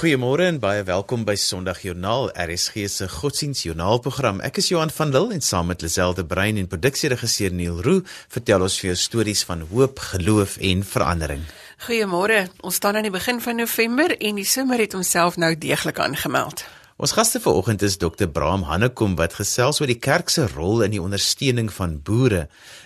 Goeiemôre en baie welkom by Sondag Joernaal, RSG se godsdienstjoernaalprogram. Ek is Johan van Lille en saam met Liselde Brein en produksieregisseur Neil Roo vertel ons vir jou stories van hoop, geloof en verandering. Goeiemôre. Ons staan aan die begin van November en die somer het homself nou deeglik aangemeld. Ons gaste vanoggend is Dr. Braam Hannekom wat gesels oor die kerk se rol in die ondersteuning van boere.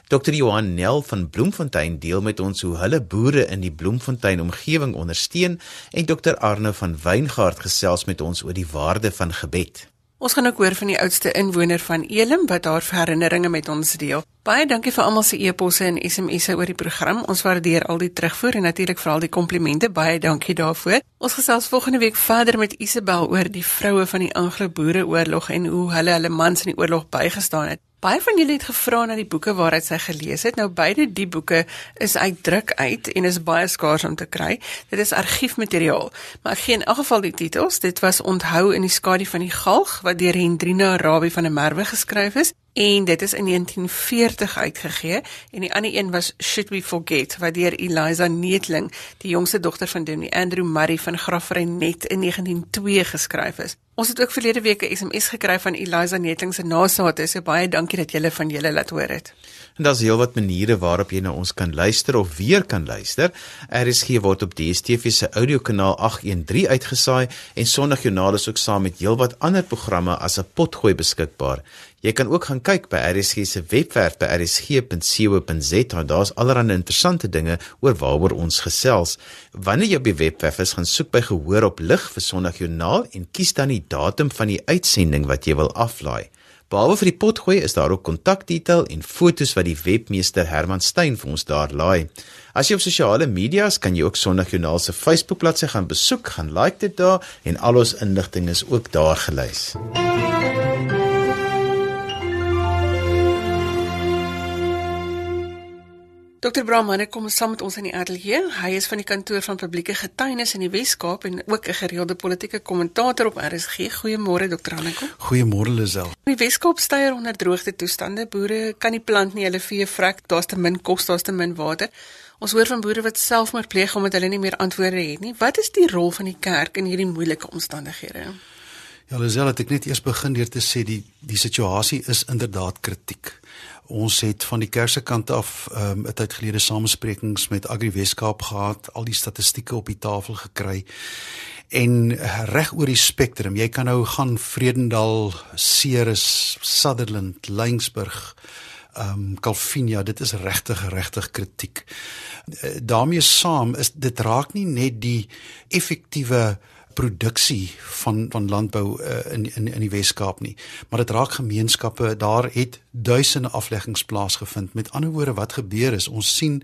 Dr. Johan Nel van Bloemfontein deel met ons hoe hulle boere in die Bloemfontein omgewing ondersteun en Dr. Arno van Wyngaard gesels met ons oor die waarde van gebed. Ons gaan ook hoor van die oudste inwoner van Elim wat haar herinneringe met ons deel. Baie dankie vir almal se e-posse en SMS'e oor die program. Ons waardeer al die terugvoer en natuurlik veral die komplimente. Baie dankie daarvoor. Ons gesels volgende week verder met Isabel oor die vroue van die Anglo-Boereoorlog en hoe hulle hulle mans in die oorlog bygestaan het. Baie van julle het gevra na die boeke waaruit sy gelees het. Nou beide die boeke is uit druk uit en is baie skaars om te kry. Dit is argiefmateriaal. Maar ek gee in elk geval die titels. Dit was Onthou in die skadu van die galg wat deur Hendrina Rabie van der Merwe geskryf is en dit is in 1940 uitgegee en die ander een was Should We Forget wat deur Eliza Neetling, die jongste dogter van Dominee Andrew Murray van Graafrenet in 1902 geskryf is. Ons het ook verlede week 'n SMS gekry van Eliza Neetling se nageslagte, so baie dankie dat julle van julle laat hoor het. En daar's heelwat maniere waarop jy na ons kan luister of weer kan luister. RSG word op DStv se audiokanaal 813 uitgesaai en Sondag Joernaal is ook saam met heelwat ander programme as 'n potgooi beskikbaar. Jy kan ook gaan kyk by RSG se webwerf by rsg.co.za. Daar's allerlei interessante dinge oor waaroor ons gesels. Wanneer jy op die webwerf is, gaan soek by gehoor op lig vir Sondag Joernaal en kies dan die datum van die uitsending wat jy wil aflaai. Behalwe vir die potgooi is daar ook kontakdetail en fotos wat die webmeester Herman Stein vir ons daar laai. As jy op sosiale media's kan jy ook Sondagjoernaal se Facebookbladsy gaan besoek, gaan like dit daar en al ons inligting is ook daar gelys. Dr. Brahman het kom saam met ons in die ateljee. Hy is van die kantoor van publieke getuienis in die Wes-Kaap en ook 'n gereelde politieke kommentator op RSG. Goeiemôre Dr. Hannekom. Goeiemôre Lisel. Die Wes-Kaap styer onder droogte toestande. Boere kan nie plant nie, hulle vee vrek, daar's te min kos, daar's te min water. Ons hoor van boere wat selfmoord pleeg omdat hulle nie meer antwoorde het nie. Wat is die rol van die kerk in hierdie moeilike omstandighede? Ja, Lisel, ek net eers begin deur te sê die die situasie is inderdaad kritiek. Ons het van die kerse kant af ehm um, 'n tyd gelede samesprekings met Agri Weskaap gehad, al die statistieke op die tafel gekry. En reg oor die spektrum, jy kan nou gaan Vredendal, Ceres, Sutherland, Laingsburg, ehm um, Calvinia, dit is regtig regtig kritiek. Uh, daarmee saam is dit raak nie net die effektiewe produksie van van landbou uh, in in in die Wes-Kaap nie. Maar dit raak gemeenskappe, daar het duisende afleggings plaasgevind. Met ander woorde wat gebeur is, ons sien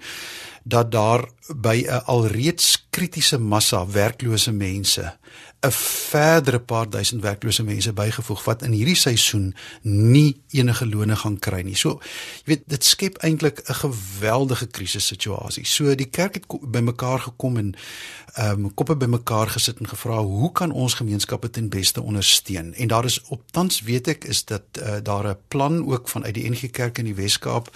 dat daar by 'n alreeds kritiese massa werklose mense 'n verdere paar duisend werklose mense bygevoeg wat in hierdie seisoen nie enige lone gaan kry nie. So, jy weet, dit skep eintlik 'n geweldige krisissituasie. So die kerk het bymekaar gekom en ehm um, koppe bymekaar gesit en gevra, "Hoe kan ons gemeenskappe ten beste ondersteun?" En daar is op tans weet ek is dat uh, daar 'n plan ook vanuit die NG Kerk in die Wes-Kaap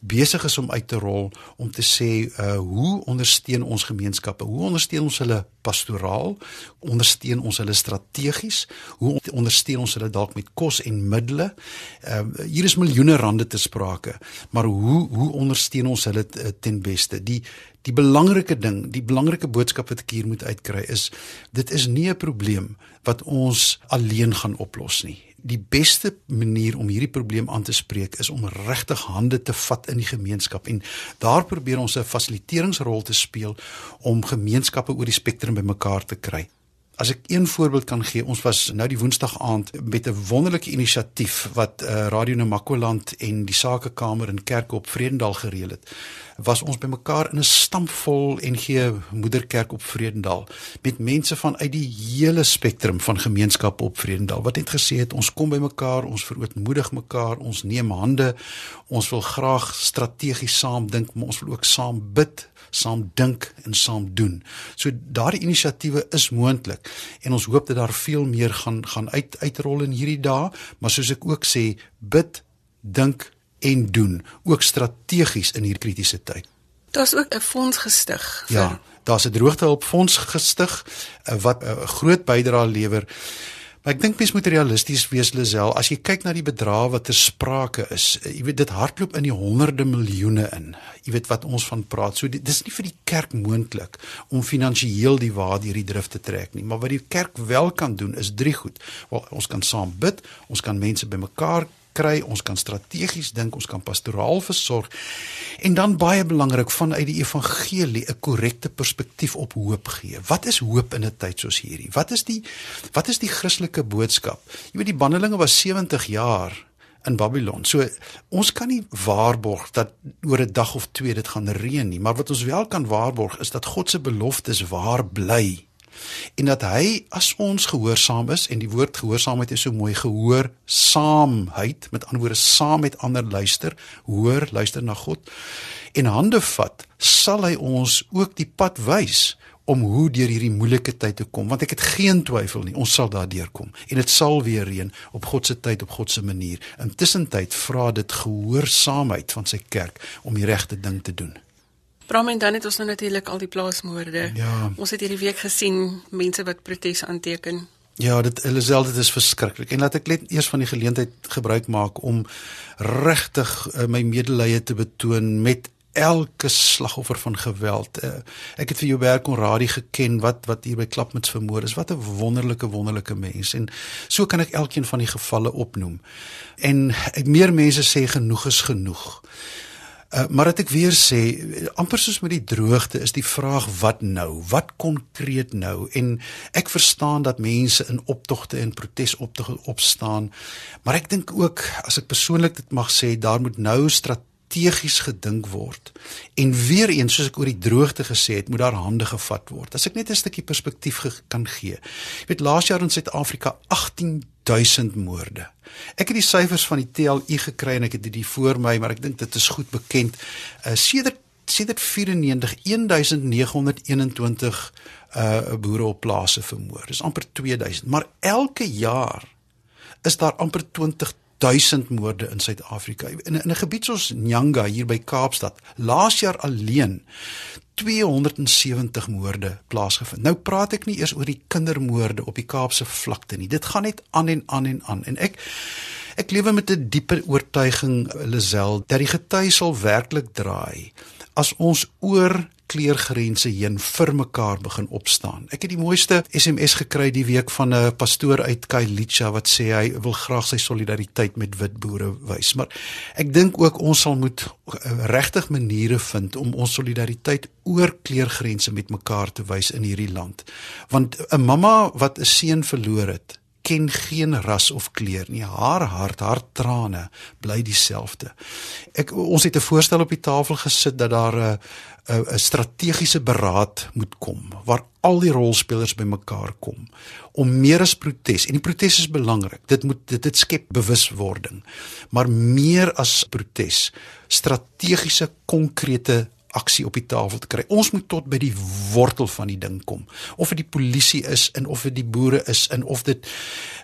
besig is om uit te rol om te sê, uh, "Hoe ondersteun ons gemeenskappe? Hoe ondersteun ons hulle pastoraal? Ondersteun ons hulle strategies? Hoe ondersteun ons hulle dalk met kos en middele? Ehm uh, hier is miljoene rande te sprake, maar hoe hoe ondersteun ons hulle uh, ten beste? Die die belangrike ding, die belangrike boodskap wat ek hier moet uitkry is dit is nie 'n probleem wat ons alleen gaan oplos nie. Die beste manier om hierdie probleem aan te spreek is om regtig hande te vat in die gemeenskap en daar probeer ons 'n fasiliteeringsrol te speel om gemeenskappe oor die spektrum bymekaar te kry. As ek een voorbeeld kan gee, ons was nou die Woensdag aand met 'n wonderlike inisiatief wat uh, Radio Namakoland en die Sakekamer in Kerk op Vredendal gereël het. Was ons bymekaar in 'n stampvol NG Moederkerk op Vredendal met mense van uit die hele spektrum van gemeenskappe op Vredendal wat het gesê het ons kom bymekaar, ons verootmoedig mekaar, ons neem hande, ons wil graag strategies saam dink, maar ons wil ook saam bid saam dink en saam doen. So daardie inisiatiewe is moontlik en ons hoop dat daar veel meer gaan gaan uit uitrol in hierdie dae, maar soos ek ook sê, bid, dink en doen ook strategies in hierdie kritiese tyd. Daar's ook 'n fonds gestig vir Ja, daar's 'n droogtehulpfonds gestig eh, wat 'n eh, groot bydrae lewer. Maar ek dink mens moet realisties wees Lisel. As jy kyk na die bedrae wat ter sprake is, eh, jy weet dit hardloop in die honderde miljoene in. Jy weet wat ons van praat. So dis nie vir die kerk moontlik om finansiëel die waar deur die drif te trek nie. Maar wat die kerk wel kan doen is drie goed. Wel, ons kan saam bid, ons kan mense bymekaar kry, ons kan strategies dink, ons kan pastoraal versorg. En dan baie belangrik vanuit die evangelie 'n korrekte perspektief op hoop gee. Wat is hoop in 'n tyd soos hierdie? Wat is die wat is die Christelike boodskap? Jy weet die bandelinge was 70 jaar in Babylon. So ons kan nie waarborg dat oor 'n dag of twee dit gaan reën nie, maar wat ons wel kan waarborg is dat God se beloftes waar bly en dat hy as ons gehoorsaam is en die woord gehoorsaamheid is so mooi gehoorsaamheid met ander woorde saam met ander luister hoor luister na God en hande vat sal hy ons ook die pad wys om hoe deur hierdie moeilike tyd te kom want ek het geen twyfel nie ons sal daardeur kom en dit sal weer reën op God se tyd op God se manier. Intussen tyd vra dit gehoorsaamheid van sy kerk om die regte ding te doen Bram en dan het ons nou natuurlik al die plaasmoorde. Ja. Ons het hierdie week gesien mense wat protes aanteken. Ja, dit sê dit is verskriklik. En laat ek net eers van die geleentheid gebruik maak om regtig uh, my medelee te betoon met elke slagoffer van geweld. Uh, ek het vir jou werk onradie geken wat wat hier by Klapmuts vermoor is. Wat 'n wonderlike wonderlike mens en so kan ek elkeen van die gevalle opnoem. En ek meer mense sê genoeg is genoeg. Uh, maar dit ek weer sê, amper soos met die droogte is die vraag wat nou? Wat konkreet nou? En ek verstaan dat mense in optogte en protesoptogte opstaan, maar ek dink ook as ek persoonlik dit mag sê, daar moet nou strategies gedink word. En weer eens soos ek oor die droogte gesê het, moet daar hande gevat word. As ek net 'n stukkie perspektief ge kan gee. Jy weet laas jaar in Suid-Afrika 18000 moorde. Ek het die syfers van die TLU gekry en ek het dit hier voor my, maar ek dink dit is goed bekend. Uh sedert sedert 94 1921 uh boere op plase vermoor. Dis amper 2000, maar elke jaar is daar amper 20000 moorde in Suid-Afrika. In, in 'n gebied soos Nyanga hier by Kaapstad, laas jaar alleen 270 moorde plaasgevind. Nou praat ek nie eers oor die kindermoorde op die Kaapse vlakte nie. Dit gaan net aan en aan en aan. En ek ek lewe met 'n diepe oortuiging Lisel dat die gety sal werklik draai as ons oor kleurgrense heen vir mekaar begin opstaan. Ek het die mooiste SMS gekry die week van 'n pastoor uit Kailicha wat sê hy wil graag sy solidariteit met wit boere wys. Maar ek dink ook ons sal moet eh, regtig maniere vind om ons solidariteit oor kleurgrense met mekaar te wys in hierdie land. Want 'n mamma wat 'n seun verloor het, ken geen ras of kleur nie. Haar hart, haar trane bly dieselfde. Ek ons het 'n voorstel op die tafel gesit dat daar 'n 'n strategiese beraad moet kom waar al die rolspelers bymekaar kom om meer as protes en die protes is belangrik. Dit moet dit, dit skep bewuswording. Maar meer as protes, strategiese konkrete aksie op die tafel te kry. Ons moet tot by die wortel van die ding kom. Of dit die polisie is en of dit die boere is en of dit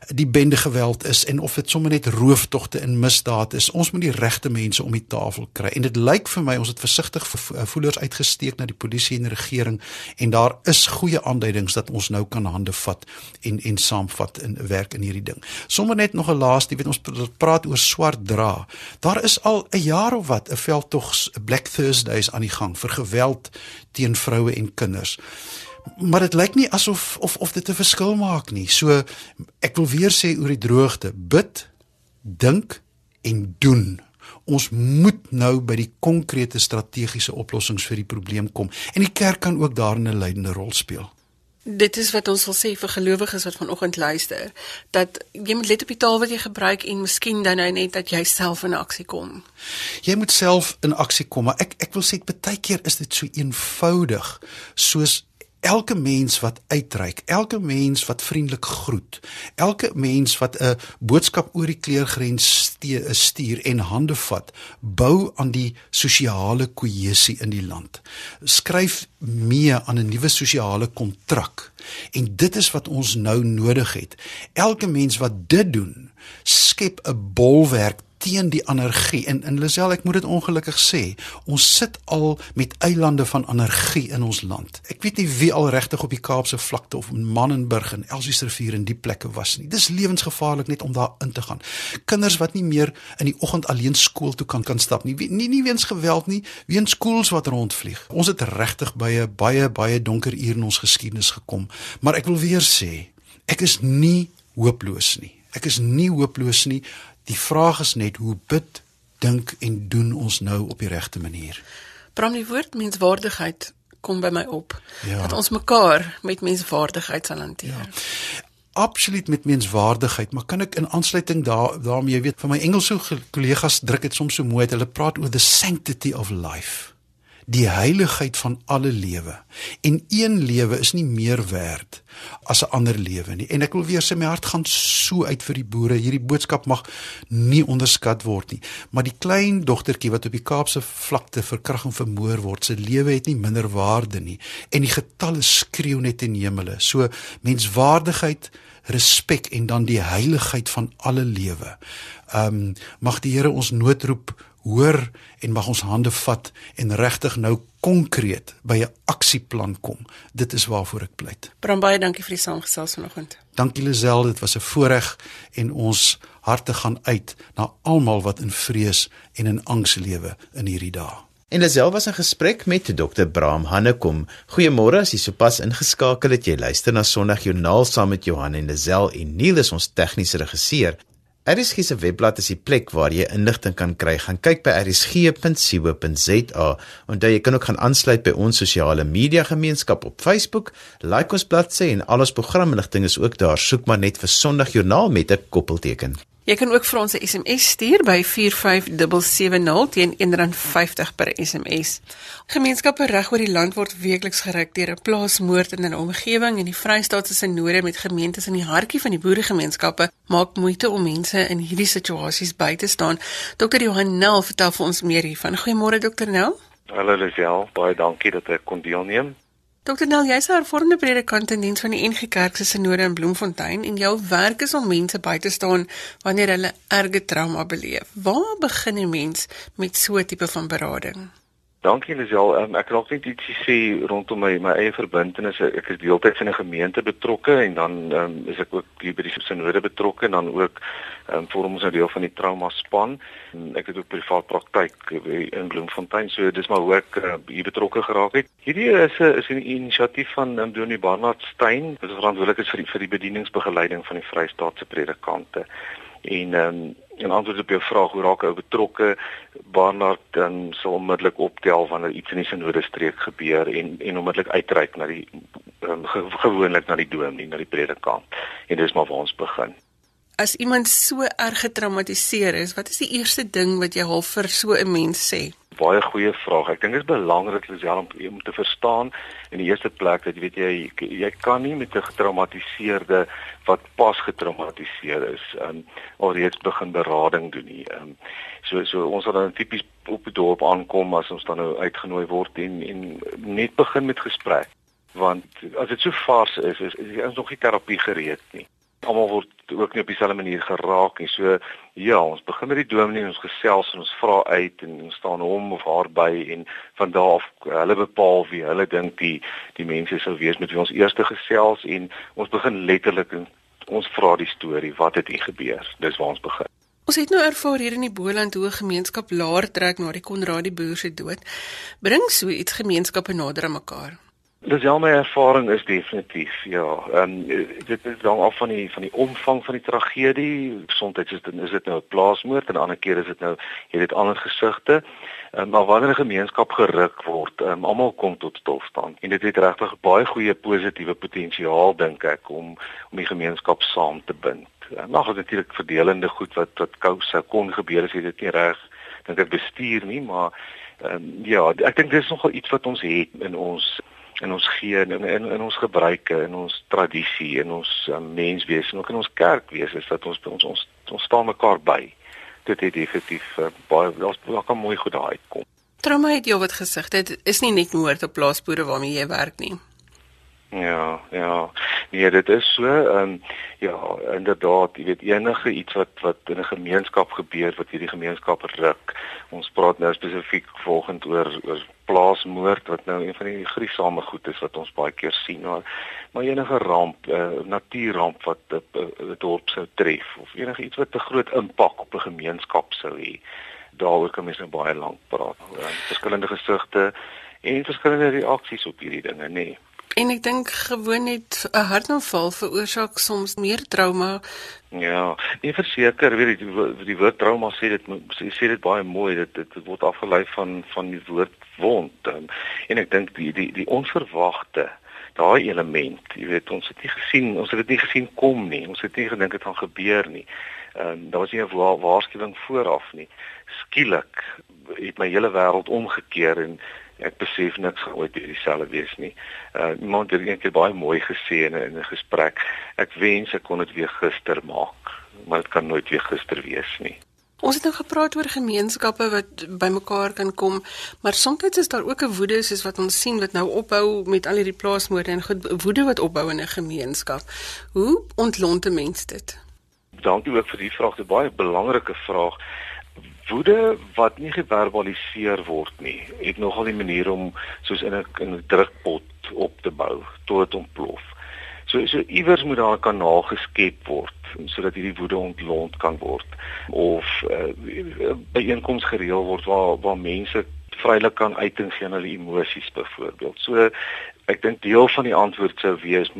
die bende geweld is en of dit sommer net rooftogte en misdaad is. Ons moet die regte mense om die tafel kry. En dit lyk vir my ons het versigtig voelers uitgesteek na die polisie en die regering en daar is goeie aanduidings dat ons nou kan hande vat en en saamvat in werk in hierdie ding. Sommige net nog 'n laaste, weet ons praat oor swart dra. Daar is al 'n jaar of wat 'n veldtog Black Thursdays aan die gang vir geweld teen vroue en kinders. Maar dit lyk nie asof of of dit 'n verskil maak nie. So ek wil weer sê oor die droogte, bid, dink en doen. Ons moet nou by die konkrete strategiese oplossings vir die probleem kom en die kerk kan ook daarin 'n leidende rol speel. Dit is wat ons wil sê vir gelowiges wat vanoggend luister, dat jy moet let op die taal wat jy gebruik en miskien dan nou net dat jy self in aksie kom. Jy moet self in aksie kom, maar ek ek wil sê baie keer is dit so eenvoudig soos elke mens wat uitreik, elke mens wat vriendelik groet, elke mens wat 'n boodskap oor die kleurgrens stuur en hande vat, bou aan die sosiale kohesie in die land. Skryf mee aan 'n nuwe sosiale kontrak. En dit is wat ons nou nodig het. Elke mens wat dit doen, skep 'n bolwerk teen die energie. En in Lisel ek moet dit ongelukkig sê ons sit al met eilande van energie in ons land. Ek weet nie wie al regtig op die Kaapse vlakte of in Mannenburg en Elsiersrivier in die plekke was nie. Dis lewensgevaarlik net om daar in te gaan. Kinders wat nie meer in die oggend alleen skool toe kan kan stap nie. Nie nie weens geweld nie weens skools wat rondvlieg. Ons het regtig baie baie baie donker ure in ons geskiedenis gekom. Maar ek wil weer sê ek is nie hooploos nie. Ek is nie hooploos nie Die vraag is net hoe bid, dink en doen ons nou op die regte manier. Bram die woord menswaardigheid kom by my op. Ja. Dat ons mekaar met menswaardigheid sal hanteer. Ja. Absoluut met menswaardigheid, maar kan ek in aansluiting daar daarmee weet van my Engelse kollegas druk dit soms so mooi dat hulle praat oor the sanctity of life die heiligheid van alle lewe. En een lewe is nie meer werd as 'n ander lewe nie. En ek wil weer sê my hart gaan so uit vir die boere. Hierdie boodskap mag nie onderskat word nie. Maar die klein dogtertjie wat op die Kaapse vlakte verkrag en vermoor word, se lewe het nie minder waarde nie. En die getalle skreeu net in hemele. So menswaardigheid respek en dan die heiligheid van alle lewe. Ehm um, mag die Here ons noodroep hoor en mag ons hande vat en regtig nou konkreet by 'n aksieplan kom. Dit is waarvoor ek pleit. Bram baie dankie vir die saamgesels vanoggend. Dankie Lisel, dit was 'n voorreg en ons harte gaan uit na almal wat in vrees en in angs lewe in hierdie dae. En Lisel was in gesprek met Dr. Bram Hannekom. Goeiemôre as jy sopas ingeskakel het. Jy luister na Sondagjoernaal saam met Johan en Lisel en Neil is ons tegniese regisseur. RSG se webblad is die plek waar jy inligting kan kry. Gaan kyk by rsg.co.za. Onthou jy kan ook gaan aansluit by ons sosiale media gemeenskap op Facebook. Like ons bladsy en al ons programinligting is ook daar. Soek maar net vir Sondagjoernaal met 'n koppelteken. Jy kan ook vir ons 'n SMS stuur by 45770 teen R1.50 per SMS. Gemeenskappe reg oor die land word weekliks gerig deur 'n plaasmoord in 'n omgewing en die Vrystaat se synode met gemeentes in die hartjie van die boeregemeenskappe maak moeite om mense in hierdie situasies by te staan. Dr. Johan Nel vertel vir ons meer hiervan. Goeiemôre Dr. Nel. Hallo Lisel, baie dankie dat ek kon deelneem. Dokter Nel, jy's 'n hervormde predikant in diens van die NG Kerk se sinode in Bloemfontein en jou werk is om mense by te staan wanneer hulle erge trauma beleef. Waar begin 'n mens met so 'n tipe van berading? Dankie Lisel. Um, ek raak net ietsie sê rondom my my eie verbintenisse. Ek is deeltyds in 'n gemeente betrokke en dan um, is ek ook hier by die sinode betrokke en dan ook um, vorm ons 'n deel van die trauma span. En ek het ook privaat praktyk in Bloemfontein. So dis maar hoe ek uh, hier betrokke geraak het. Hierdie is 'n is 'n inisiatief van um, Donie Barnard Stein. Is verantwoordelik vir die, vir die bedieningsbegeleiding van die Vrystaatse predikante. En ehm um, en antwoord op jou vraag hoe raak ou betrokke Barnard dan sal onmiddellik optel wanneer iets in die sinode streek gebeur en en onmiddellik uitreik na die um, ge, gewoonlik na die dominee na die predikant en dis maar waar ons begin. As iemand so erg getraumatiseer is, wat is die eerste ding wat jy half vir so 'n mens sê? baie goeie vraag. Ek dink dit is belangrik Lisel om om te verstaan in die eerste plek dat jy weet jy jy kan nie met 'n getraumatiseerde wat pas getraumatiseer is, um, alreeds begin berading doen nie. Um, so so ons sal dan tipies op die dorp aankom as ons dan nou uitgenooi word en en net begin met gesprek. Want as dit so vars is, is, is, is nog nie terapie gereed nie almal word ook nie op dieselfde manier geraak nie. So ja, ons begin met die dominee ons gesels en ons vra uit en ons staan hom of haar by en van daar af hulle bepaal wie hulle dink die die mense sou wees met wie ons eers gesels en ons begin letterlik en ons vra die storie, wat het hier gebeur? Dis waar ons begin. Ons het nou ervaar hier in die Boland hoe 'n gemeenskap laer trek na die Konradi boer se dood. Bring so iets gemeenskappe nader aan mekaar. Dis al my ervaring is definitief ja. Ehm um, dit is dan af van die van die omvang van die tragedie. Gesondheid is dit is dit nou 'n plaasmoord en ander keer is dit nou jy weet ander gesigte. Ehm um, maar wanneer 'n gemeenskap geruk word, ehm um, almal kom tot stilstand. En dit het regtig baie goeie positiewe potensiaal dink ek om om die gemeenskap saam te bind. En nog is natuurlik verdelende goed wat wat sou kon gebeur as dit nie reg dink ek bestuur nie, maar ehm um, ja, ek dink dis nogal iets wat ons het in ons in ons gee in, in in ons gebruike en ons tradisie en ons um, menswees en ook in ons kerkwees is dat ons ons ons, ons staan mekaar by. Dit het definitief uh, baie daar's baie kan mooi goed daar uitkom. Trauma het jy wat gesig dit is nie net moord op plaasboere waarmee jy werk nie. Ja, ja. Nee, dit is so. Ehm um, ja, inderdaad, jy weet enige iets wat wat in 'n gemeenskap gebeur wat hierdie gemeenskap ruk. Ons praat nou spesifiek volgend oor oor plaasmoord wat nou een van die gruisame goed is wat ons baie keer sien. Maar, maar enige ramp, 'n uh, natuurramp wat 'n dorp sou tref of enige iets wat 'n groot impak op 'n gemeenskap sou hê. Daaroor kan mens nou baie lank praat. Uh, verskillende gesigte en verskillende reaksies op hierdie dinge, nê. Nee. En ek dink gewoon net 'n hartaanval veroorsaak soms meer trauma. Ja, nie verseker, weet jy die, die woord trauma sê dit sê, sê dit baie mooi dit dit word afgelei van van die woord wond. En, en ek dink die die die onverwagte daai element, jy weet ons het nie gesien, ons het dit nie gesien kom nie. Ons het nie gedink dit gaan gebeur nie. Ehm um, daar was nie 'n wa waarskuwing vooraf nie. Skielik het my hele wêreld omgekeer en ek besef niks gaan ooit weer dieselfde wees nie. Uh iemand het eendag baie mooi gesê in 'n gesprek. Ek wens ek kon dit weer gister maak, maar dit kan nooit weer gister wees nie. Ons het nou gepraat oor gemeenskappe wat bymekaar kan kom, maar soms is daar ook 'n woede soos wat ons sien wat nou ophou met al hierdie plaasmoorde en goed woede wat opbou in 'n gemeenskap. Hoe ontlont 'n mens dit? Dankie ook vir die vraag, 'n baie belangrike vraag woede wat nie geverbaliseer word nie, het nogal die manier om soos in 'n in 'n drukpot op te bou tot dit ontplof. So so iewers moet daar 'n kanaal geskep word sodat hierdie woede ontlont kan word of uh, byeenkomste gereël word waar waar mense vrylik kan uiting gee aan hulle emosies byvoorbeeld. So ek dink deel van die antwoord sou wees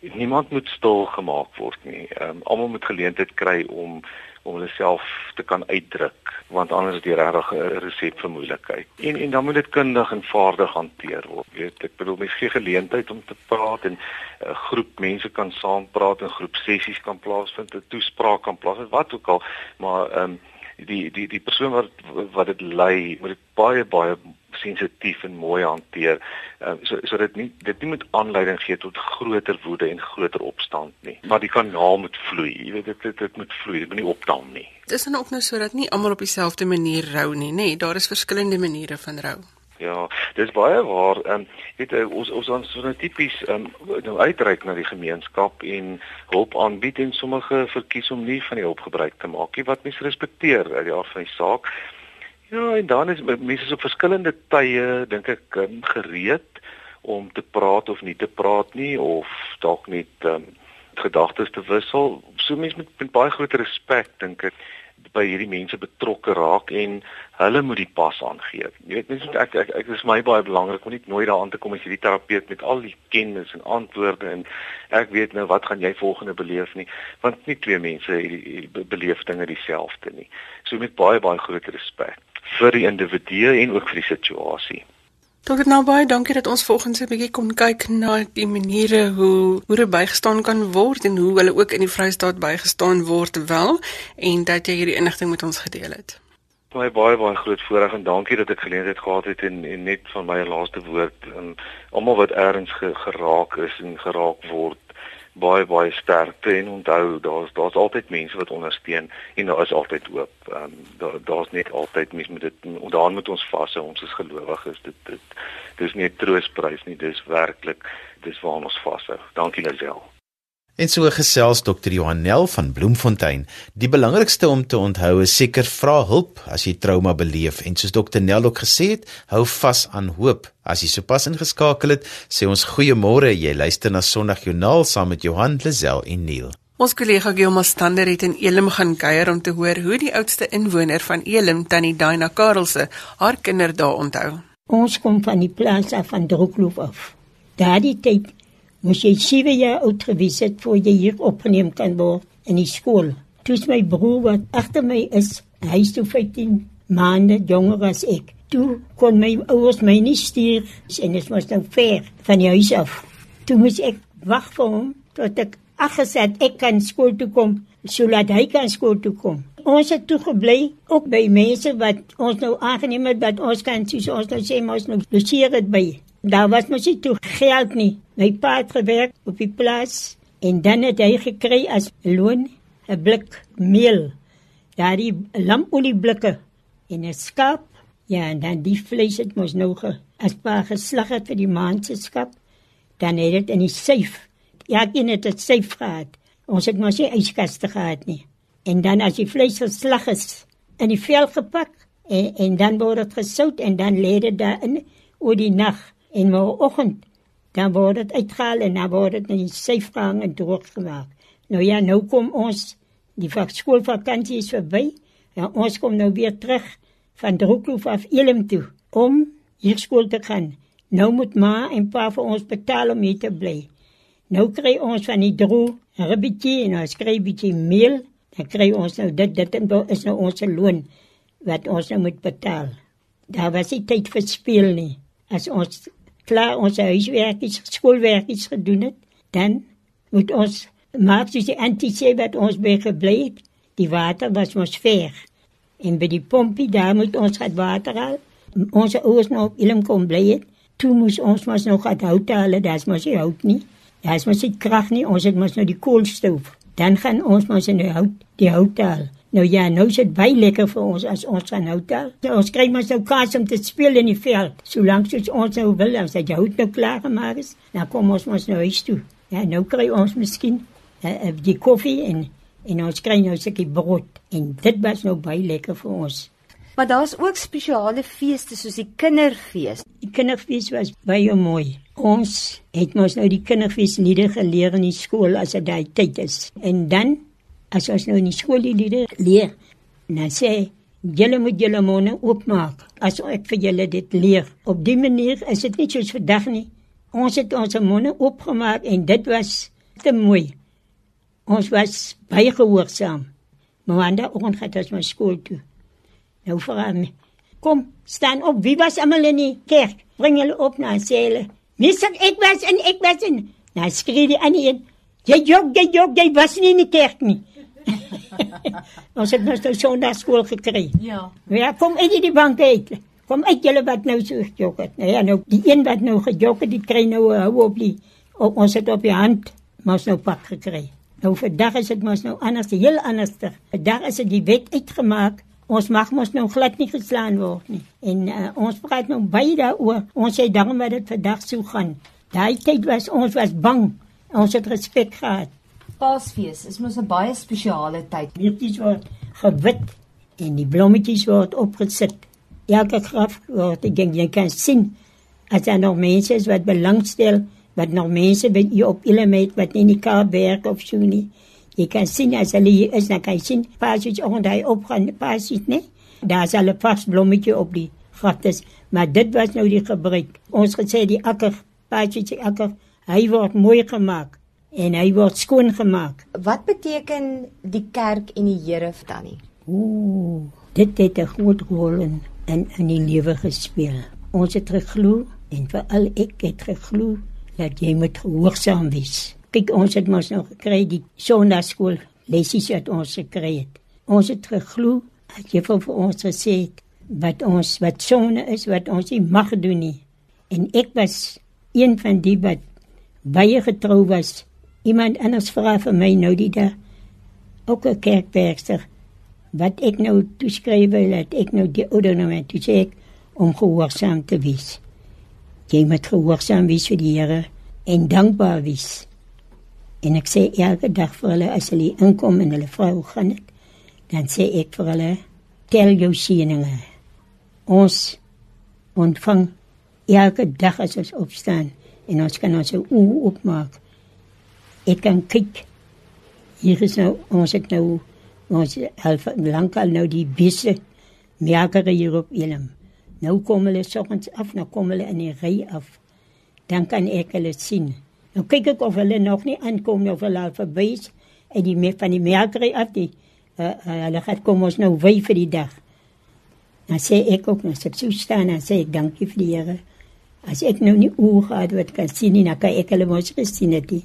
niemand moet stil gemaak word nie. Um, Almal moet geleentheid kry om om hulle self te kan uitdruk want anders is dit regtig 'n resep vir moeilikheid. En en dan moet dit kundig en vaardig hanteer word. Jy weet, ek bedoel mens gee geleentheid om te praat en 'n uh, groep mense kan saam praat en groep sessies kan plaasvind, 'n toespraak kan plaasvind, wat ook al, maar ehm um, die die die persoon wat wat dit lei moet dit baie baie sensitief en mooi hanteer. Uh, so so dit nie dit nie moet aanleiding gee tot groter woede en groter opstand nie. Maar die kanaal moet vloei. Jy weet dit dit, dit moet vloei, dit moet nie opdam nie. Dis dan ook nou sodat nie almal op dieselfde manier rou nie, nê? Daar is verskillende maniere van rou. Ja, dis baie waar. Ehm um, weet jy ons ons ons so tipies ehm um, nou uitreik na die gemeenskap en hulp aanbied en sommige verkies om nie van die hulp gebruik te maak nie wat mense respekteer uit die aard van die saak. Ja, en dan is mense op verskillende tye dink ek um, gereed om te praat of nie te praat nie of dalk net um, gedagtes te wissel. So mense met, met baie groot respek dink ek by hierdie mense betrokke raak en hulle moet die pas aangee. Jy weet mens ek ek ek is my baie belangrik om net nooit daaraan te kom as hierdie terapeut met al die kennis en antwoorde en ek weet nou wat gaan jy volgende beleef nie want nie twee mense beleef dinge dieselfde nie. So met baie baie groot respek vir die individu en ook vir die situasie. Dokter Nabai, dankie dat ons volgens 'n bietjie kon kyk na die maniere hoe dit bygestaan kan word en hoe hulle ook in die Vrystaat bygestaan word wel en dat jy hierdie inligting met ons gedeel het. Baie baie baie groot voorreg en dankie dat ek geleentheid gehad het en, en net van my laaste woord en almal wat ergens ge, geraak is en geraak word baie baie sterkte en onthou daar's daar's altyd mense wat ondersteun en daar is altyd hoop. Ehm um, daar daar's net altyd mense met dit ondaan moet ons vashou. Ons is gelowiges. Dit dit dis nie 'n troostprys nie. Dis werklik dis waar ons vashou. Dankie Lazel. En so gesels Dr. Johanel van Bloemfontein. Die belangrikste om te onthou is seker vra hulp as jy trauma beleef en soos Dr. Nel ook gesê het, hou vas aan hoop. As jy sopas ingeskakel het, sê ons goeiemôre. Jy luister na Sondag Joernaal saam met Johan Lazel en Neil. Ons kollega Gilma Stander het in Elim gaan kuier om te hoor hoe die oudste inwoner van Elim, Tannie Daina Karelse, haar kinderdae onthou. Ons kom van die plaas af van Droekloof af. Daardie tyd moes jy 7 jaar oud gewees het voor jy hier opgeneem kan word in die skool. Toe my broer wat agter my is, hy is toe 15 maande jonger as ek. Toe kon my ouers my nie stuur en dit was nou ver van die huis af. Toe moes ek wag vir hom tot ek aggeset ek kan skool toe kom sodat hy kan skool toe kom. Ons het toe gebly ook by mense wat ons nou aangeneem het dat ons kan soos ons nou sê ons nou logeer het by. Daar was mos nie toe geld nie. My pa het gewerk op die plaas en dan het hy gekry as loon 'n blik meel. Daardie lampolie blikke en 'n skaap. Ja, en dan die vleis het mos nou ge, as pa geslag het vir die maand se skap. dan het dit in die syf. Ja, een het dit syf gehad. Ons het mos nie yskaste gehad nie. En dan as die vleis geslag is, in die vel gepak en, en dan word dit gesout en dan lê dit daarin oor die nag en môreoggend dan word dit uitgehaal en dan word dit in die syf gehang en droog gemaak. Nou ja, nou kom ons die skoolvakansie is verby. Ja, ons kom nou weer terug van Drookloof af Elim toe om hier skool te gaan. Nou moet ma en pa vir ons betaal om hier te bly. Nou kry ons van die droog 'n ribbetjie en ons kry bietjie meel. Dan kry ons nou dit dit is nou ons loon wat ons nou moet betaal. Daar was nie tyd vir speel nie. As ons klaar ons huiswerkies, skoolwerkies gedoen het, dan moet ons maak soos die antisee wat ons by gebly het. Die water was mos ver. En by die pompie daar moet ons het water haal. Ons ouers nou op Willem kom bly het. Toe moes ons mos nog het hout haal, daar's mos nie hout nie. Daar's mos nie krag nie. Ons het mos nou die koolstoof. Dan gaan ons mos in die hout, die hout haal. Nou ja, nou is dit baie lekker vir ons as ons gaan hout haal. Ja, ons kry mos nou kans om te speel in die veld. Solank soos ons nou wil, as jy hout nou klaar gemaak is, dan kom ons mos nou huis toe. Ja, nou kry ons miskien uh, die koffie en en ons kry nou 'n stukkie brood en dit was nou baie lekker vir ons. Maar daar's ook spesiale feeste soos die kinderfees. Die kinderfees was baie mooi. Ons het mos nou die kinderfees liede geleer in die skool as dit daai tyd is. En dan as ons nou in die skool die liede leer, dan sê julle moet julle monde oopmaak as ek vir julle dit leer. Op dié manier is dit nie soos vandag nie. Ons het ons monde oopgemaak en dit was te mooi. Ons was baie gehoorsaam. Maanda oggend het ons na skool toe. Nou vra my, kom, staan op. Wie was almal in die kerk? Bring hulle op na sele. Mis ek was en ek was in. Nou skree die ander een. Jy jog, jy jog, jy was nie in die kerk nie. ons het nou so na skool gekry. Ja. Ja, kom uit die bank uit. Kom uit julle wat nou so gejok het. Nou ja, nou die een wat nou gejok het, die kry nou hou op die op ons het op die hand, ons nou pak gekry. Nou vandag is dit mos nou anders, heel anders. Vandag is dit die wet uitgemaak. Ons mag mos nou glad nie geslaan word nie. En uh, ons praat nou baie daaroor. Ons sê daarom dat dit vandag sou gaan. Daai tyd was ons was bang. Ons het respek gehad. Paasfees is mos 'n baie spesiale tyd. Dit word gewit en die blommetjies word opgesit. Elke graf word ek dink jy kan sien as daar nog mense is wat belangstel wat nog mense by u op element wat nie in die Kaap werk of so nie. Jy kan sien as hulle hier is, dan kan jy sien pasies onder hy opgaan, pasies, nee. Daar is al 'n vars blommetjie op die gratis, maar dit was nou die gebruik. Ons gesê die akker, pasies akker, hy word mooi gemaak en hy word skoon gemaak. Wat beteken die kerk en die Here dan nie? Ooh, dit het 'n groot rol in in, in die lewe gespeel. Ons het geglo en veral ek het geglo dat jy moet gehoorsaam wees. Kyk, ons het mos nog gekry die sonnaarskool lessies wat ons gekry het. Ons het geglo dat jy vir ons gesê het wat ons wat sonne is wat ons nie mag doen nie. En ek was een van die wat baie getrou was. Iemand anders vra vir my nou die dag ook 'n kerkwerker wat ek nou toeskryf dat ek nou die ouder nou met toe sê ek om gehoorsaam te wees jy moet gehoorsaam wees vir die Here en dankbaar wees. En ek sê elke dag vir hulle as hulle inkom en hulle vra hoe gaan dit, dan sê ek vir hulle tel jou seëninge. Ons ontvang elke dag as ons opstaan en ons kan ons oë oopmaak. Ek kan kyk. Hier is nou ons het nou ons half lankal nou die bisse merker hier op Elim. Nou kom hulle soggens af, nou kom hulle in die ry af. Dan kan ek hulle sien. Nou kyk ek of hulle nog nie aankom of hulle al verby is en die me van die melkery af die uh, uh, hulle gaan kom ons nou wy vir die dag. Dan sê ek ook net so staan en sê dankie vir die Here. As ek nou nie oë gehad wat kan sien nie, dan kan ek hulle mos gesien het nie.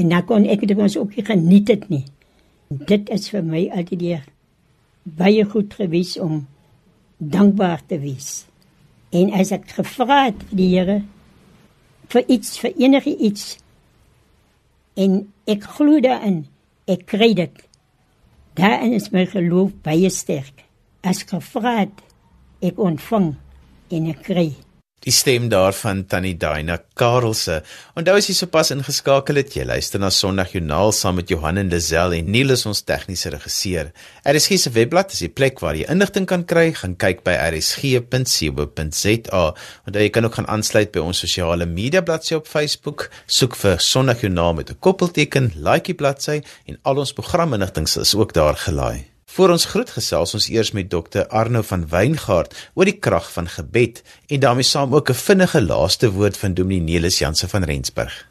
En dan kon ek dit mos ook nie geniet het nie. Dit is vir my altyd baie goed gewees om dankbaar te wees. En as ek gevra het die Here vir iets vir enige iets en ek glo daarin, ek kry dit. Daarin is my geloof baie sterk. As gevra het, ek ontvang en ek kry. Die stem daarvan Tannie Daina Karelse. Onthou as jy sopas ingeskakel het, jy luister na Sondagjoernaal saam met Johan en Lazelle en Neil is ons tegniese regisseur. RSG se webblad is die plek waar jy inligting kan kry. Gaan kyk by rsg.co.za. Onthou jy kan ook gaan aansluit by ons sosiale media bladsy op Facebook. Soek vir Sondagjoernaal met 'n koppelteken, like die bladsy en al ons programinligting is ook daar gelaai. Voor ons groet gesels ons eers met dokter Arno van Wyngaard oor die krag van gebed en daarmee saam ook 'n vinnige laaste woord van Dominee Nelis Jansen van Rensburg.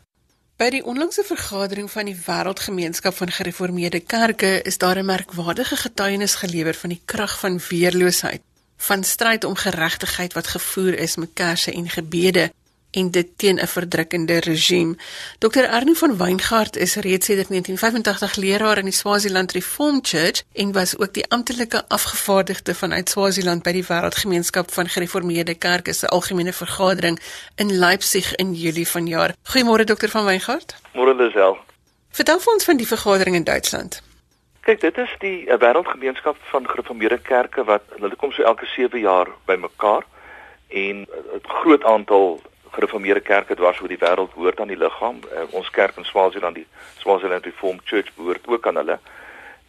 By die onlangse vergadering van die Wêreldgemeenskap van Gereformeerde Kerke is daar 'n merkwaardige getuienis gelewer van die krag van weerloosheid, van stryd om geregtigheid wat gevoer is met kersse en gebede en dit teen 'n verdrukkende regime. Dr Arno van Wyngaard is reeds sedert 1985 leraar in die Swaziland Reformed Church en was ook die amptelike afgevaardigde vanuit Swaziland by die Wêreldgemeenskap van Gereformeerde Kerke se algemene vergadering in Leipzig in Julie vanjaar. Goeiemôre Dr van Wyngaard. Môre Lisel. Vertel vir ons van die vergadering in Duitsland. Kyk, dit is die uh, Wêreldgemeenskap van Gereformeerde Kerke wat hulle kom so elke 7 jaar bymekaar en 'n uh, groot aantal gereformeerde kerke dwars oor die wêreld hoort aan die liggaam. Uh, ons kerk in Swaziland, die Swaziland Reformed Church behoort ook aan hulle.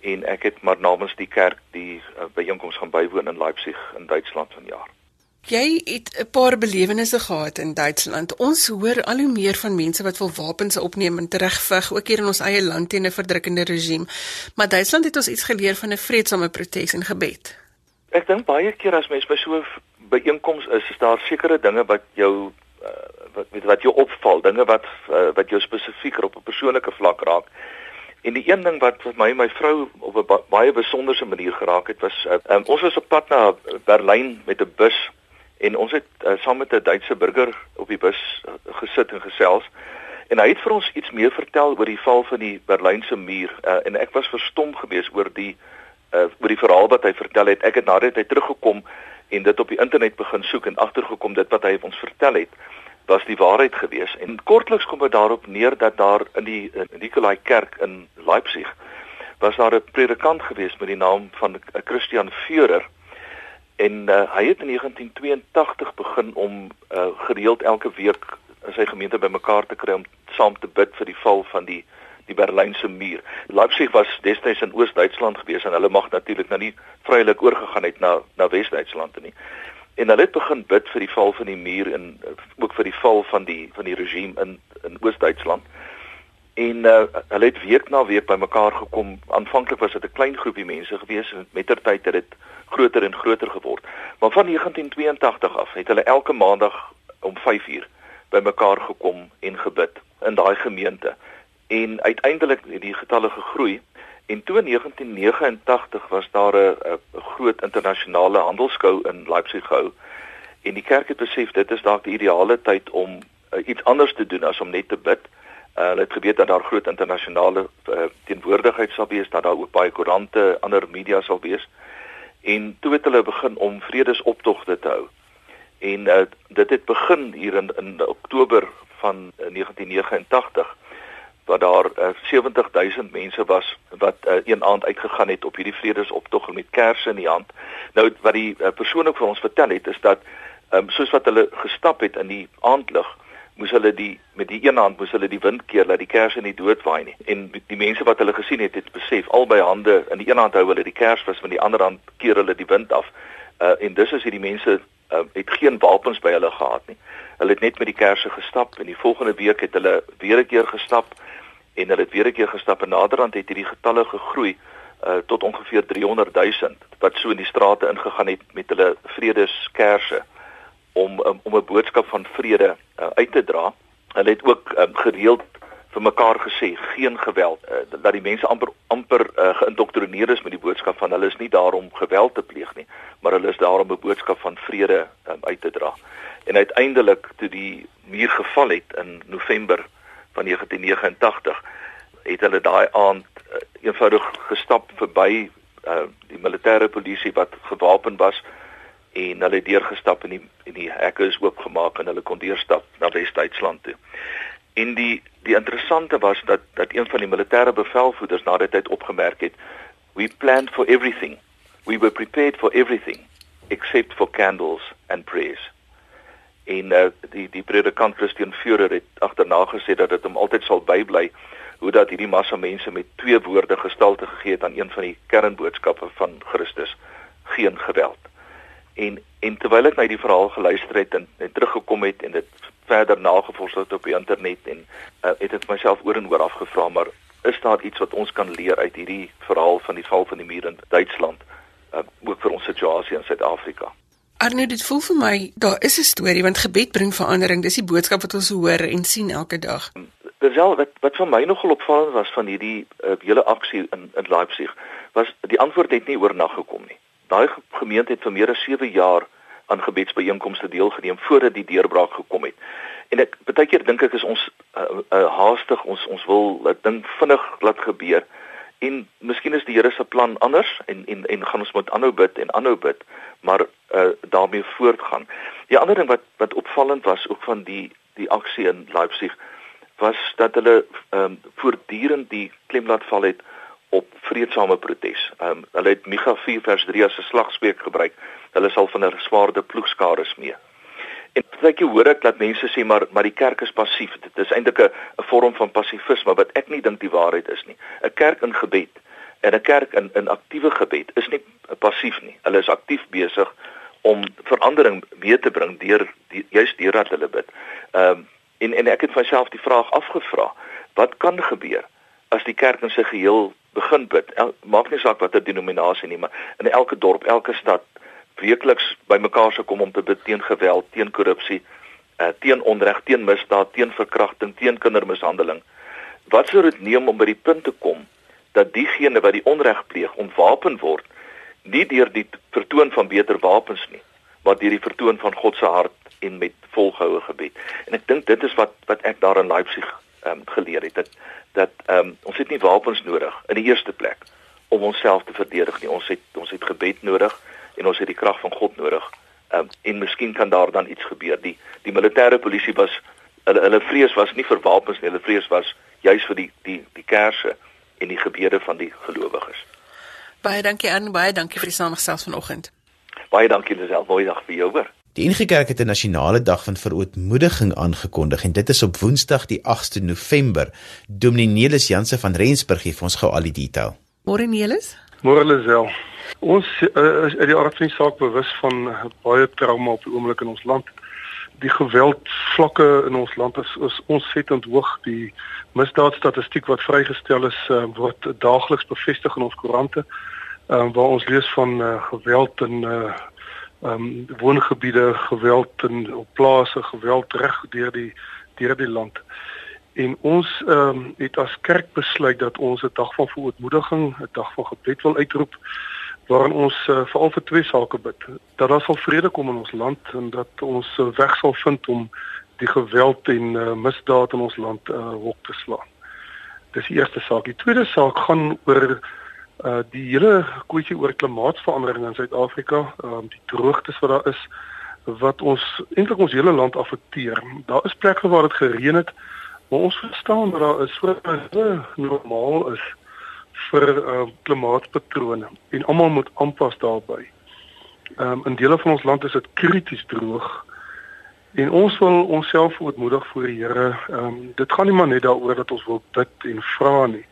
En ek het maar namens die kerk die uh, byeenkoms gaan bywoon in Leipzig in Duitsland vanjaar. Jy het 'n paar belewennisse gehad in Duitsland. Ons hoor al hoe meer van mense wat wil wapens opneem en terugveg ook hier in ons eie land teen 'n verdrukkende regime. Maar Duitsland het ons iets geleer van 'n vredesame protes en gebed. Ek dink baie keer as mens by so 'n byeenkoms is, is daar sekere dinge wat jou wat weet wat jou opval, dinge wat uh, wat jou spesifieker op 'n persoonlike vlak raak. En die een ding wat wat my my vrou op 'n ba baie besonderse manier geraak het was uh, um, ons was op pad na Berlyn met 'n bus en ons het uh, saam met 'n Duitse burger op die bus uh, gesit en gesels. En hy het vir ons iets meer vertel oor die val van die Berlynse muur uh, en ek was verstom geweest oor die uh, oor die verhaal wat hy vertel het. Ek het nadat hy teruggekom en dit op die internet begin soek en agtergekom dit wat hy ons vertel het was die waarheid gewees. En kortliks kom dit daarop neer dat daar in die Nikolai kerk in Leipzig was daar 'n predikant gewees met die naam van Christian Führer en uh, hy het in 1982 begin om uh, gereeld elke week in sy gemeente bymekaar te kry om saam te bid vir die val van die die Berlynse muur. Leipzig was destyds in Oos-Duitsland gewees en hulle mag natuurlik nou nie vrylik oorgegaan het na na Wes-Duitsland nie. En hulle het begin bid vir die val van die muur en eh, ook vir die val van die van die regime in in Oos-Duitsland. En uh, hulle het week na week bymekaar gekom. Aanvanklik was dit 'n klein groepie mense gewees en mettertyd het dit groter en groter geword. Maar van 1982 af het hulle elke maandag om 5uur bymekaar gekom en gebid in daai gemeente en uiteindelik het die getalle gegroei en toe in 1989 was daar 'n groot internasionale handelskou in Leipzig gehou en die kerk het besef dit is dalk die ideale tyd om uh, iets anders te doen as om net te bid. Uh, hulle het geweet dat daar groot internasionale uh, teenwoordigheid sal wees, dat daar ook baie koerante, ander media sal wees. En toe het hulle begin om vredesoptogte te hou. En uh, dit het begin hier in in Oktober van uh, 1989 waar daar uh, eh, 70000 mense was wat uh, een aand uitgegaan het op hierdie vredesoptog met kersse in die hand. Nou wat die uh, persoon ook vir ons vertel het is dat um, soos wat hulle gestap het in die aandlig moes hulle die met die een hand moes hulle die wind keer dat die kersse nie doodwaai nie. En die mense wat hulle gesien het het besef albei hande in die een hand hou hulle die kers vas met die ander hand keer hulle die wind af. Uh, en dus is hierdie mense uh, het geen wapens by hulle gehad nie. Hulle het net met die kersse gestap en die volgende week het hulle weer 'n keer gestap en hulle het weer 'n keer gestap en naderhand het hierdie getalle gegroei uh, tot ongeveer 300 000 wat so in die strate ingegaan het met hulle vredeskerse om um, om 'n boodskap van vrede uh, uit te dra. Hulle het ook um, gereeld vir mekaar gesê geen geweld uh, dat die mense amper amper uh, geïndoktrineer is met die boodskap van hulle is nie daar om geweld te pleeg nie, maar hulle is daar om 'n boodskap van vrede um, uit te dra. En uiteindelik toe die muur geval het in November van 1989 het hulle daai aand uh, eenvoudig gestap verby uh, die militêre polisie wat gewapen was en hulle het deurgestap en die en die hekke is oopgemaak en hulle kon deurstap na Wes-Duitsland toe. En die die interessante was dat dat een van die militêre bevelvoerders na dit tyd opgemerk het, we planned for everything. We were prepared for everything except for candles and prayers. en uh, die die predikant Christian Führer het agterna gesê dat dit hom altyd sal bybly hoe dat hierdie massa mense met twee woorde gestalte gegee het aan een van die kernboodskappe van Christus geen geweld. En en terwyl ek na die verhaal geluister het en, en teruggekom het en dit verder nagevors het op die internet en uh, het ek myself oor en oor afgevra maar is daar iets wat ons kan leer uit hierdie verhaal van die val van die muur in Duitsland uh, ook vir ons situasie in Suid-Afrika? Arno, dit voel vir my daar is 'n storie want gebed bring verandering. Dis die boodskap wat ons hoor en sien elke dag. Terwyl wat wat vir my nogal opvallend was van hierdie uh, hele aksie in in Leipzig was die antwoord het nie oornag gekom nie. Daai gemeente het vir meer as 7 jaar aan gebedsbyeenkomste deelgeneem voordat die deurbraak gekom het. En ek baie keer dink ek is ons uh, uh, haastig, ons ons wil dit ding vinnig laat gebeur en miskien is die Here se plan anders en en en gaan ons moet aanhou bid en aanhou bid maar uh, daarmee voortgaan. Die ander ding wat wat opvallend was ook van die die aksie in Leipzig was dat hulle um, voortdurend die klem laat val het op vredesame protes. Ehm um, hulle het Micha 4 vers 3 as 'n slagspreuk gebruik. Hulle sal van 'n swaarde ploegskare smee. En baie keer hoor ek dat mense sê maar maar die kerk is passief. Dit is eintlik 'n vorm van passivisme wat ek nie dink die waarheid is nie. 'n Kerk in gebed en 'n kerk in in aktiewe gebed is nie passief nie. Hulle is aktief besig om verandering mee te bring deur die, juist deurdat hulle bid. Ehm um, en en ek het myself die vraag afgevra, wat kan gebeur as die kerk in sy geheel begin bid? El, maak nie saak watter denominasie nie, maar in elke dorp, elke stad weekliks bymekaar se kom om te bid teen geweld, teen korrupsie, uh, teen onreg, teen misdaad, teen verkrachting, teen kindermishandeling. Wat sou dit neem om by die punt te kom dat diegene wat die onreg pleeg ontwapen word, nie deur die vertoon van beter wapens nie, maar deur die vertoon van God se hart en met volgehoue gebed. En ek dink dit is wat wat ek daar in Leipzig ehm um, geleer het dat dat ehm um, ons het nie wapens nodig in die eerste plek om onsself te verdedig nie. Ons het ons het gebed nodig en ons het die krag van God nodig. Ehm um, en miskien kan daar dan iets gebeur. Die die militêre polisie was hulle hulle vrees was nie vir wapens nie, hulle vrees was juis vir die die die kerse en die gebede van die gelowiges. Baie dankie aan baie dankie vir die samestelling vanoggend. Baie dankie Lisel, mooi dag vir jou hoor. Die NG Kerk het 'n nasionale dag van verootmoediging aangekondig en dit is op Woensdag die 8de November. Dominee Nelis Janse van Rensburg gee vir ons gou al die detail. Môre Nelis? Môre Lisel. Ons uh, is uit die aard van die saak bewus van baie trauma op die oomblik in ons land. Die geweldvlakke in ons land is, is ontsettend hoog. Die misdaadstatistiek wat vrygestel is, uh, word daagliks bevestig in ons koerante. Uh, waar ons lees van uh, geweld in uh um woongebiede, geweld in op plase, geweld reg deur die deur die land. En ons ehm um, het as kerk besluit dat ons 'n dag van verootmoediging, 'n dag van gebed wil uitroep waarin ons uh, veral vir twee sake bid. Dat daar sal vrede kom in ons land en dat ons uh, weg sal vind om die geweld en uh, misdaad in ons land uh, hok te slaan. Dis die eerste saak. Die tweede saak gaan oor uh die hele kwessie oor klimaatsverandering in Suid-Afrika, ehm uh, die droogtes wat daar is wat ons eintlik ons hele land affekteer. Daar is plekke waar dit gereën het, maar ons verstaan dat daar is so 'n normaal is vir uh, klimaatspatrone en almal moet aanpas daarbey. Ehm um, in dele van ons land is dit krities droog en ons wil onsself ontmoedig voor die Here. Ehm um, dit gaan nie maar net daaroor dat ons wil bid en vra nie.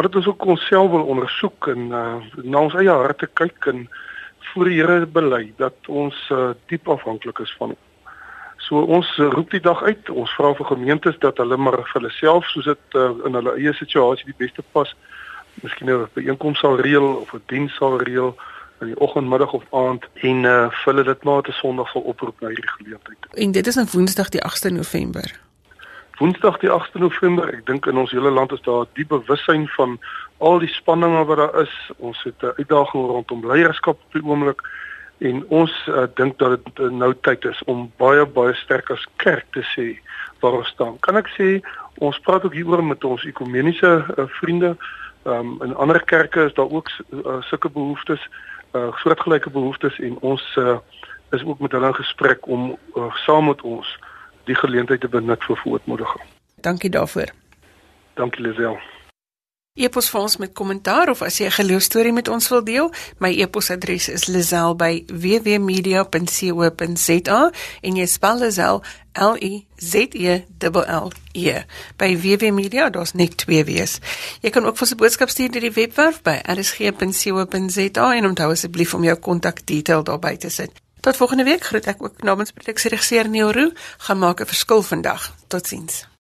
Maar dit is ook onsself wil ondersoek en uh, na ons eie harte kyk en voor die Here bely dat ons uh, diep afhanklik is van hom. So ons roep die dag uit. Ons vra vir gemeentes dat hulle maar vir hulle self soos dit uh, in hulle eie situasie die beste pas miskien 'n byeenkoms sal reël of 'n diens sal reël in die oggend, middag of aand en uh hulle dit maar te Sondag sal oproep na hierdie geleentheid. En dit is nou Woensdag die 8de November. Woensdag die 8de November. Ek dink in ons hele land is daar 'n diep bewussyn van al die spanninge wat daar is. Ons het 'n uitdaging rondom leierskap op die oomblik en ons uh, dink dat dit uh, nou tyd is om baie baie sterk as kerk te sê waar ons staan. Kan ek sê ons praat ook hieroor met ons ekumeniese uh, vriende Ehm um, in ander kerke is daar ook uh, sulke behoeftes, uh, soortgelyke behoeftes en ons uh, is ook met hulle in gesprek om uh, saam met ons die geleentheid te benut vir voortmoediging. Dankie daarvoor. Dankie Lisel. e-pos vir ons met kommentaar of as jy 'n geloostorie met ons wil deel. My e-posadres is lazel@wwmedia.co.za en jy spel Lazel L E Z E L L E. By WW Media daar's net twee W's. Jy kan ook vir 'n boodskap stuur deur die webwerf by rsg.co.za en onthou asseblief om jou kontakdetail daarby te sit. Tot volgende week groet ek ook namens produksieregisseur Neil Roo, gaan maak 'n verskil vandag. Totsiens.